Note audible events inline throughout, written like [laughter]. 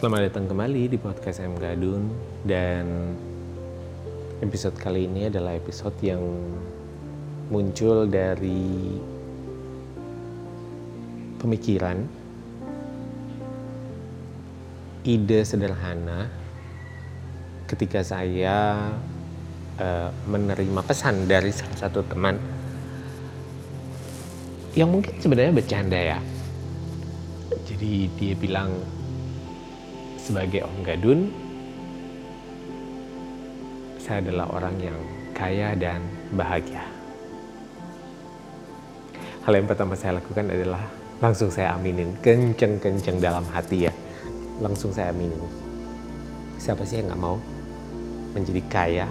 Selamat datang kembali di podcast M Gadun dan episode kali ini adalah episode yang muncul dari pemikiran ide sederhana ketika saya uh, menerima pesan dari salah satu teman yang mungkin sebenarnya bercanda ya. Jadi dia bilang sebagai Om Gadun, saya adalah orang yang kaya dan bahagia. Hal yang pertama saya lakukan adalah langsung saya aminin, kenceng-kenceng dalam hati ya. Langsung saya aminin. Siapa sih yang nggak mau menjadi kaya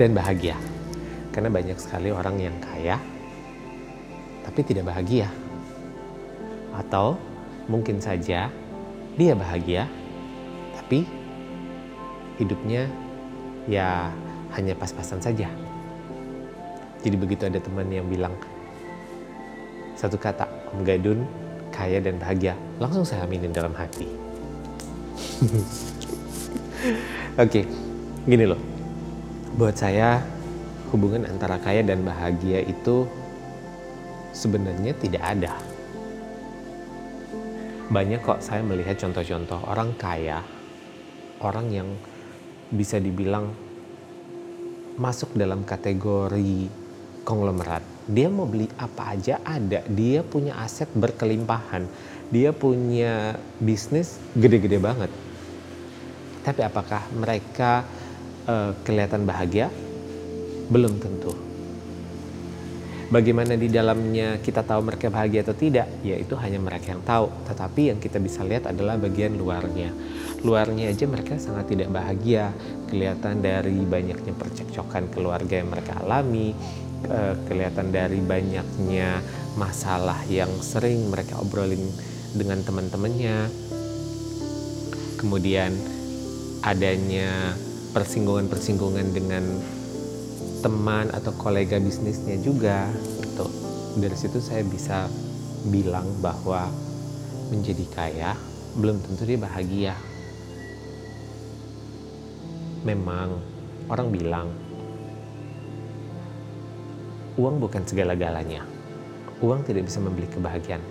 dan bahagia? Karena banyak sekali orang yang kaya, tapi tidak bahagia. Atau mungkin saja dia bahagia, tapi hidupnya ya hanya pas-pasan saja. Jadi begitu ada teman yang bilang satu kata, Om Gadun kaya dan bahagia, langsung saya aminin dalam hati. [laughs] Oke, okay, gini loh. Buat saya hubungan antara kaya dan bahagia itu sebenarnya tidak ada. Banyak kok saya melihat contoh-contoh orang kaya orang yang bisa dibilang masuk dalam kategori konglomerat. Dia mau beli apa aja ada, dia punya aset berkelimpahan, dia punya bisnis gede-gede banget. Tapi apakah mereka uh, kelihatan bahagia? Belum tentu. Bagaimana di dalamnya kita tahu mereka bahagia atau tidak, ya itu hanya mereka yang tahu. Tetapi yang kita bisa lihat adalah bagian luarnya. Luarnya aja mereka sangat tidak bahagia. Kelihatan dari banyaknya percekcokan keluarga yang mereka alami eh, kelihatan dari banyaknya masalah yang sering mereka obrolin dengan teman-temannya. Kemudian adanya persinggungan-persinggungan dengan teman atau kolega bisnisnya juga gitu. dari situ saya bisa bilang bahwa menjadi kaya belum tentu dia bahagia memang orang bilang uang bukan segala-galanya. Uang tidak bisa membeli kebahagiaan.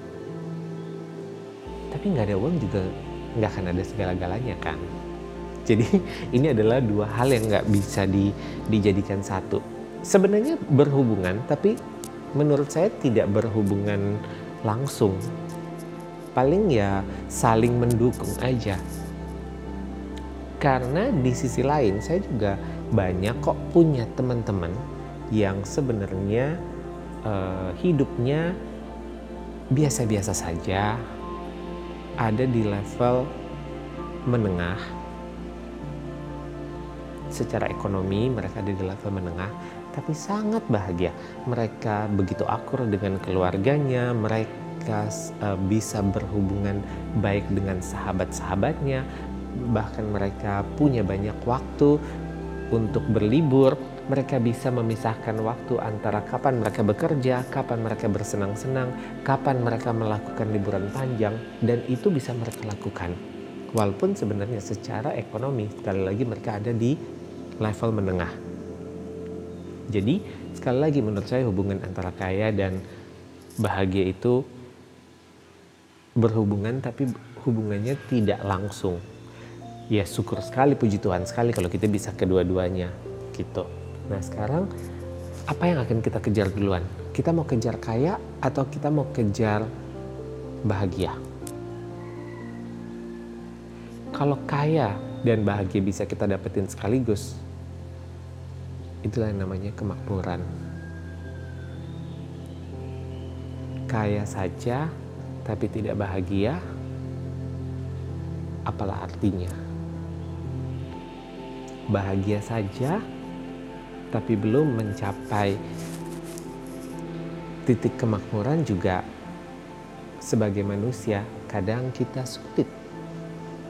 Tapi nggak ada uang juga nggak akan ada segala-galanya kan. Jadi ini adalah dua hal yang nggak bisa di, dijadikan satu. Sebenarnya berhubungan, tapi menurut saya tidak berhubungan langsung. Paling ya saling mendukung aja karena di sisi lain saya juga banyak kok punya teman-teman yang sebenarnya uh, hidupnya biasa-biasa saja, ada di level menengah. Secara ekonomi mereka ada di level menengah, tapi sangat bahagia. Mereka begitu akur dengan keluarganya, mereka uh, bisa berhubungan baik dengan sahabat-sahabatnya, bahkan mereka punya banyak waktu untuk berlibur, mereka bisa memisahkan waktu antara kapan mereka bekerja, kapan mereka bersenang-senang, kapan mereka melakukan liburan panjang, dan itu bisa mereka lakukan. Walaupun sebenarnya secara ekonomi, sekali lagi mereka ada di level menengah. Jadi, sekali lagi menurut saya hubungan antara kaya dan bahagia itu berhubungan tapi hubungannya tidak langsung ya syukur sekali puji Tuhan sekali kalau kita bisa kedua-duanya gitu. Nah sekarang apa yang akan kita kejar duluan? Kita mau kejar kaya atau kita mau kejar bahagia? Kalau kaya dan bahagia bisa kita dapetin sekaligus, itulah yang namanya kemakmuran. Kaya saja tapi tidak bahagia, apalah artinya? bahagia saja, tapi belum mencapai titik kemakmuran juga sebagai manusia kadang kita sulit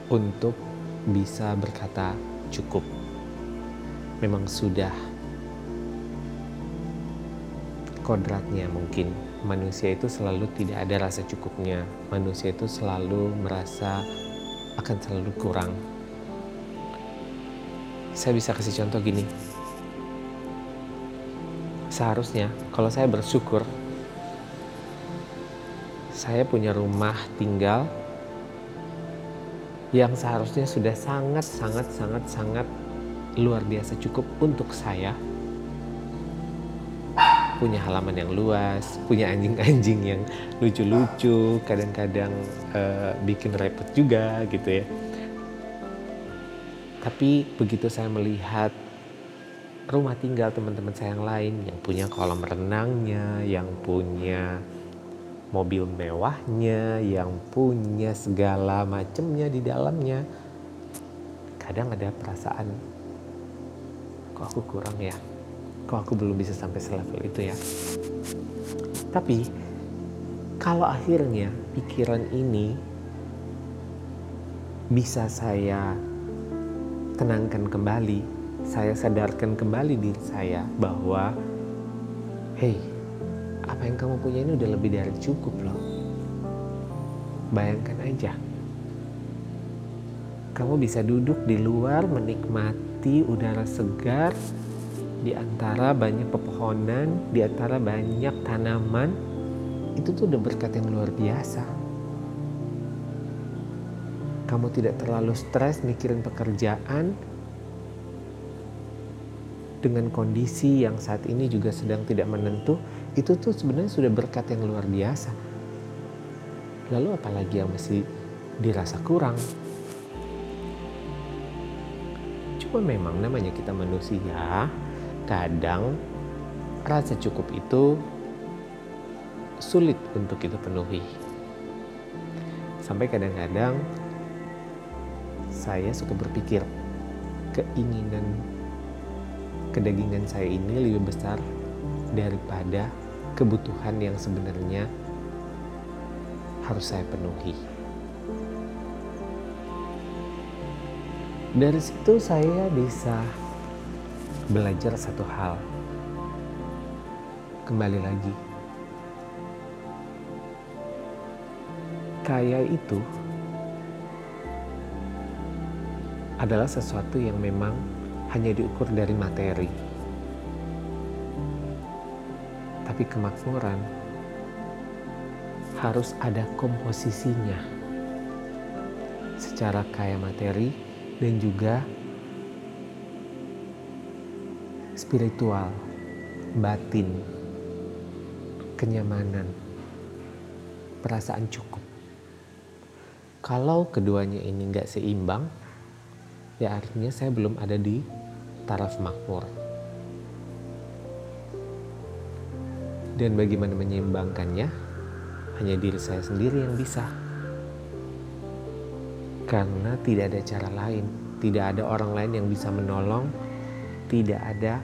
untuk bisa berkata cukup. Memang sudah kodratnya mungkin manusia itu selalu tidak ada rasa cukupnya. Manusia itu selalu merasa akan selalu kurang. Saya bisa kasih contoh gini. Seharusnya kalau saya bersyukur saya punya rumah tinggal yang seharusnya sudah sangat sangat sangat sangat luar biasa cukup untuk saya punya halaman yang luas, punya anjing-anjing yang lucu-lucu, kadang-kadang uh, bikin repot juga gitu ya. Tapi begitu saya melihat rumah tinggal teman-teman saya yang lain yang punya kolam renangnya, yang punya mobil mewahnya, yang punya segala macamnya di dalamnya, kadang ada perasaan kok aku kurang ya kok aku belum bisa sampai selevel itu ya. Tapi kalau akhirnya pikiran ini bisa saya tenangkan kembali saya sadarkan kembali diri saya bahwa hey apa yang kamu punya ini udah lebih dari cukup loh. Bayangkan aja. Kamu bisa duduk di luar menikmati udara segar di antara banyak pepohonan, di antara banyak tanaman, itu tuh udah berkat yang luar biasa. Kamu tidak terlalu stres mikirin pekerjaan dengan kondisi yang saat ini juga sedang tidak menentu, itu tuh sebenarnya sudah berkat yang luar biasa. Lalu apalagi yang masih dirasa kurang? Cuma memang namanya kita manusia, kadang rasa cukup itu sulit untuk kita penuhi. Sampai kadang-kadang saya suka berpikir keinginan kedagingan saya ini lebih besar daripada kebutuhan yang sebenarnya harus saya penuhi. Dari situ saya bisa belajar satu hal. Kembali lagi, kaya itu adalah sesuatu yang memang hanya diukur dari materi. Tapi kemakmuran harus ada komposisinya secara kaya materi dan juga spiritual, batin, kenyamanan, perasaan cukup. Kalau keduanya ini nggak seimbang, ya artinya saya belum ada di taraf makmur. Dan bagaimana menyeimbangkannya, hanya diri saya sendiri yang bisa. Karena tidak ada cara lain, tidak ada orang lain yang bisa menolong, tidak ada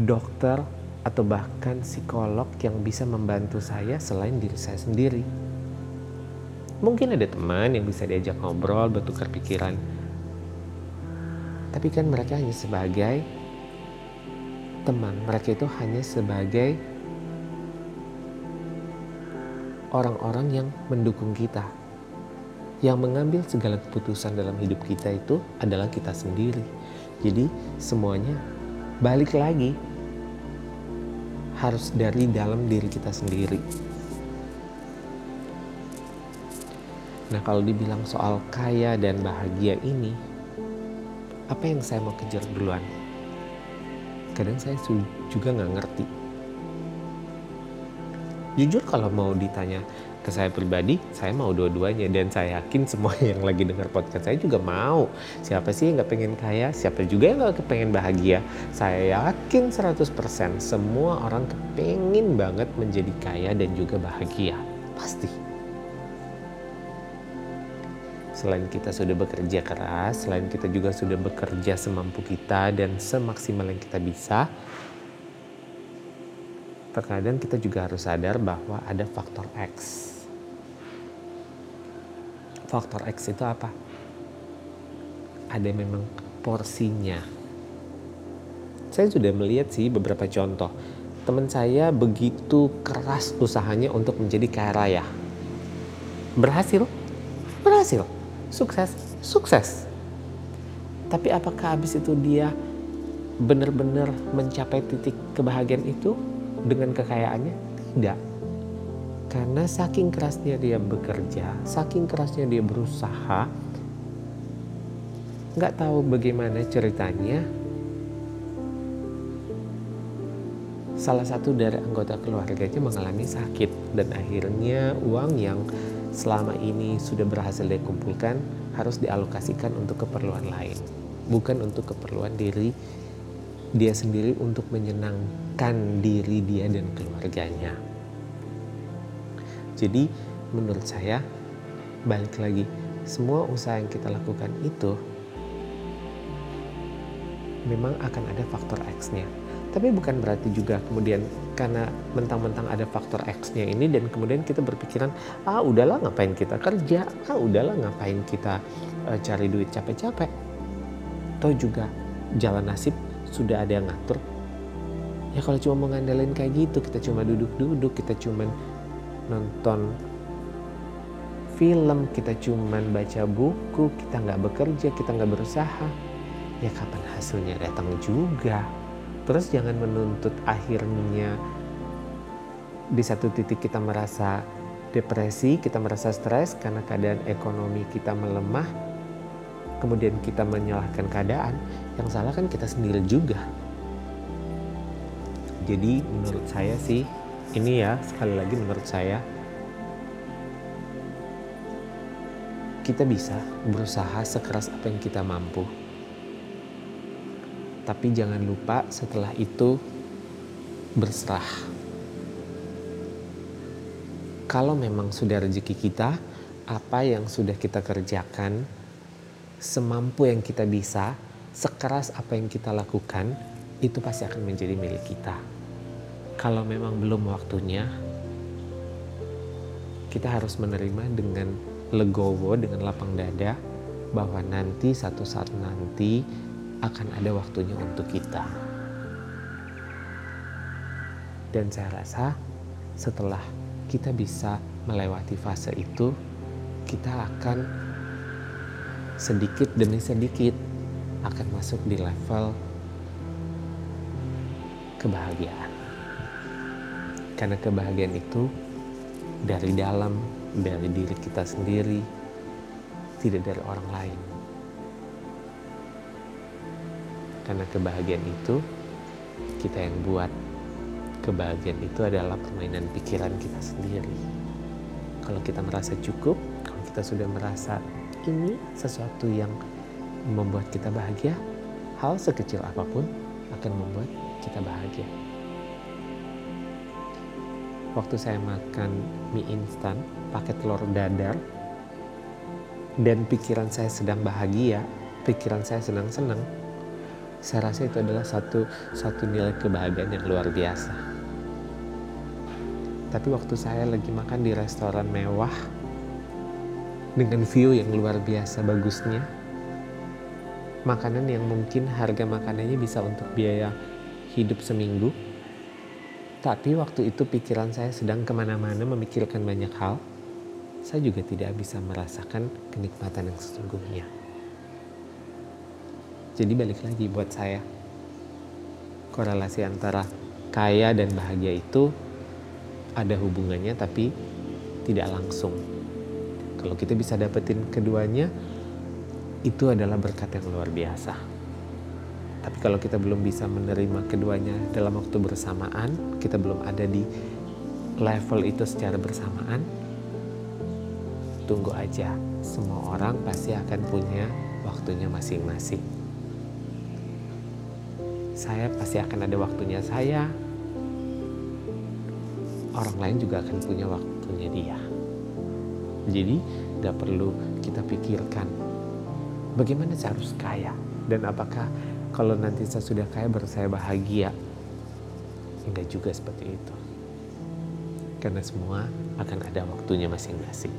dokter atau bahkan psikolog yang bisa membantu saya selain diri saya sendiri. Mungkin ada teman yang bisa diajak ngobrol, bertukar pikiran. Tapi kan mereka hanya sebagai teman, mereka itu hanya sebagai orang-orang yang mendukung kita. Yang mengambil segala keputusan dalam hidup kita itu adalah kita sendiri. Jadi semuanya balik lagi harus dari dalam diri kita sendiri. Nah, kalau dibilang soal kaya dan bahagia ini, apa yang saya mau kejar duluan? Kadang saya juga nggak ngerti. Jujur kalau mau ditanya ke saya pribadi, saya mau dua-duanya dan saya yakin semua [laughs] yang lagi dengar podcast saya juga mau. Siapa sih yang nggak pengen kaya? Siapa juga yang nggak kepengen bahagia? Saya yakin 100% semua orang kepengen banget menjadi kaya dan juga bahagia. Pasti. Selain kita sudah bekerja keras, selain kita juga sudah bekerja semampu kita dan semaksimal yang kita bisa, terkadang kita juga harus sadar bahwa ada faktor X faktor X itu apa? Ada memang porsinya. Saya sudah melihat sih beberapa contoh. Teman saya begitu keras usahanya untuk menjadi kaya raya. Berhasil? Berhasil sukses, sukses. Tapi apakah habis itu dia benar-benar mencapai titik kebahagiaan itu dengan kekayaannya? Tidak. Karena saking kerasnya dia bekerja, saking kerasnya dia berusaha, nggak tahu bagaimana ceritanya. Salah satu dari anggota keluarganya mengalami sakit dan akhirnya uang yang selama ini sudah berhasil dikumpulkan harus dialokasikan untuk keperluan lain, bukan untuk keperluan diri dia sendiri untuk menyenangkan diri dia dan keluarganya. Jadi menurut saya balik lagi semua usaha yang kita lakukan itu memang akan ada faktor X-nya. Tapi bukan berarti juga kemudian karena mentang-mentang ada faktor X-nya ini dan kemudian kita berpikiran, ah udahlah ngapain kita kerja, ah udahlah ngapain kita uh, cari duit capek-capek. Atau juga jalan nasib sudah ada yang ngatur. Ya kalau cuma mengandalkan kayak gitu, kita cuma duduk-duduk, kita cuma nonton film, kita cuma baca buku, kita nggak bekerja, kita nggak berusaha, ya kapan hasilnya datang juga terus jangan menuntut akhirnya di satu titik kita merasa depresi kita merasa stres karena keadaan ekonomi kita melemah kemudian kita menyalahkan keadaan yang salah kan kita sendiri juga jadi menurut saya sih ini ya sekali lagi menurut saya kita bisa berusaha sekeras apa yang kita mampu tapi jangan lupa setelah itu berserah. Kalau memang sudah rezeki kita, apa yang sudah kita kerjakan, semampu yang kita bisa, sekeras apa yang kita lakukan, itu pasti akan menjadi milik kita. Kalau memang belum waktunya, kita harus menerima dengan legowo, dengan lapang dada, bahwa nanti satu saat nanti akan ada waktunya untuk kita. Dan saya rasa setelah kita bisa melewati fase itu, kita akan sedikit demi sedikit akan masuk di level kebahagiaan. Karena kebahagiaan itu dari dalam, dari diri kita sendiri, tidak dari orang lain. Karena kebahagiaan itu kita yang buat. Kebahagiaan itu adalah permainan pikiran kita sendiri. Kalau kita merasa cukup, kalau kita sudah merasa ini sesuatu yang membuat kita bahagia, hal sekecil apa pun akan membuat kita bahagia. Waktu saya makan mie instan pakai telur dadar dan pikiran saya sedang bahagia, pikiran saya sedang senang, saya rasa itu adalah satu satu nilai kebahagiaan yang luar biasa. Tapi waktu saya lagi makan di restoran mewah dengan view yang luar biasa bagusnya, makanan yang mungkin harga makanannya bisa untuk biaya hidup seminggu, tapi waktu itu pikiran saya sedang ke mana-mana memikirkan banyak hal, saya juga tidak bisa merasakan kenikmatan yang sesungguhnya. Jadi balik lagi buat saya. Korelasi antara kaya dan bahagia itu ada hubungannya tapi tidak langsung. Kalau kita bisa dapetin keduanya, itu adalah berkat yang luar biasa. Tapi kalau kita belum bisa menerima keduanya dalam waktu bersamaan, kita belum ada di level itu secara bersamaan, tunggu aja. Semua orang pasti akan punya waktunya masing-masing saya pasti akan ada waktunya saya orang lain juga akan punya waktunya dia jadi gak perlu kita pikirkan bagaimana saya harus kaya dan apakah kalau nanti saya sudah kaya baru saya bahagia. Enggak juga seperti itu. Karena semua akan ada waktunya masing-masing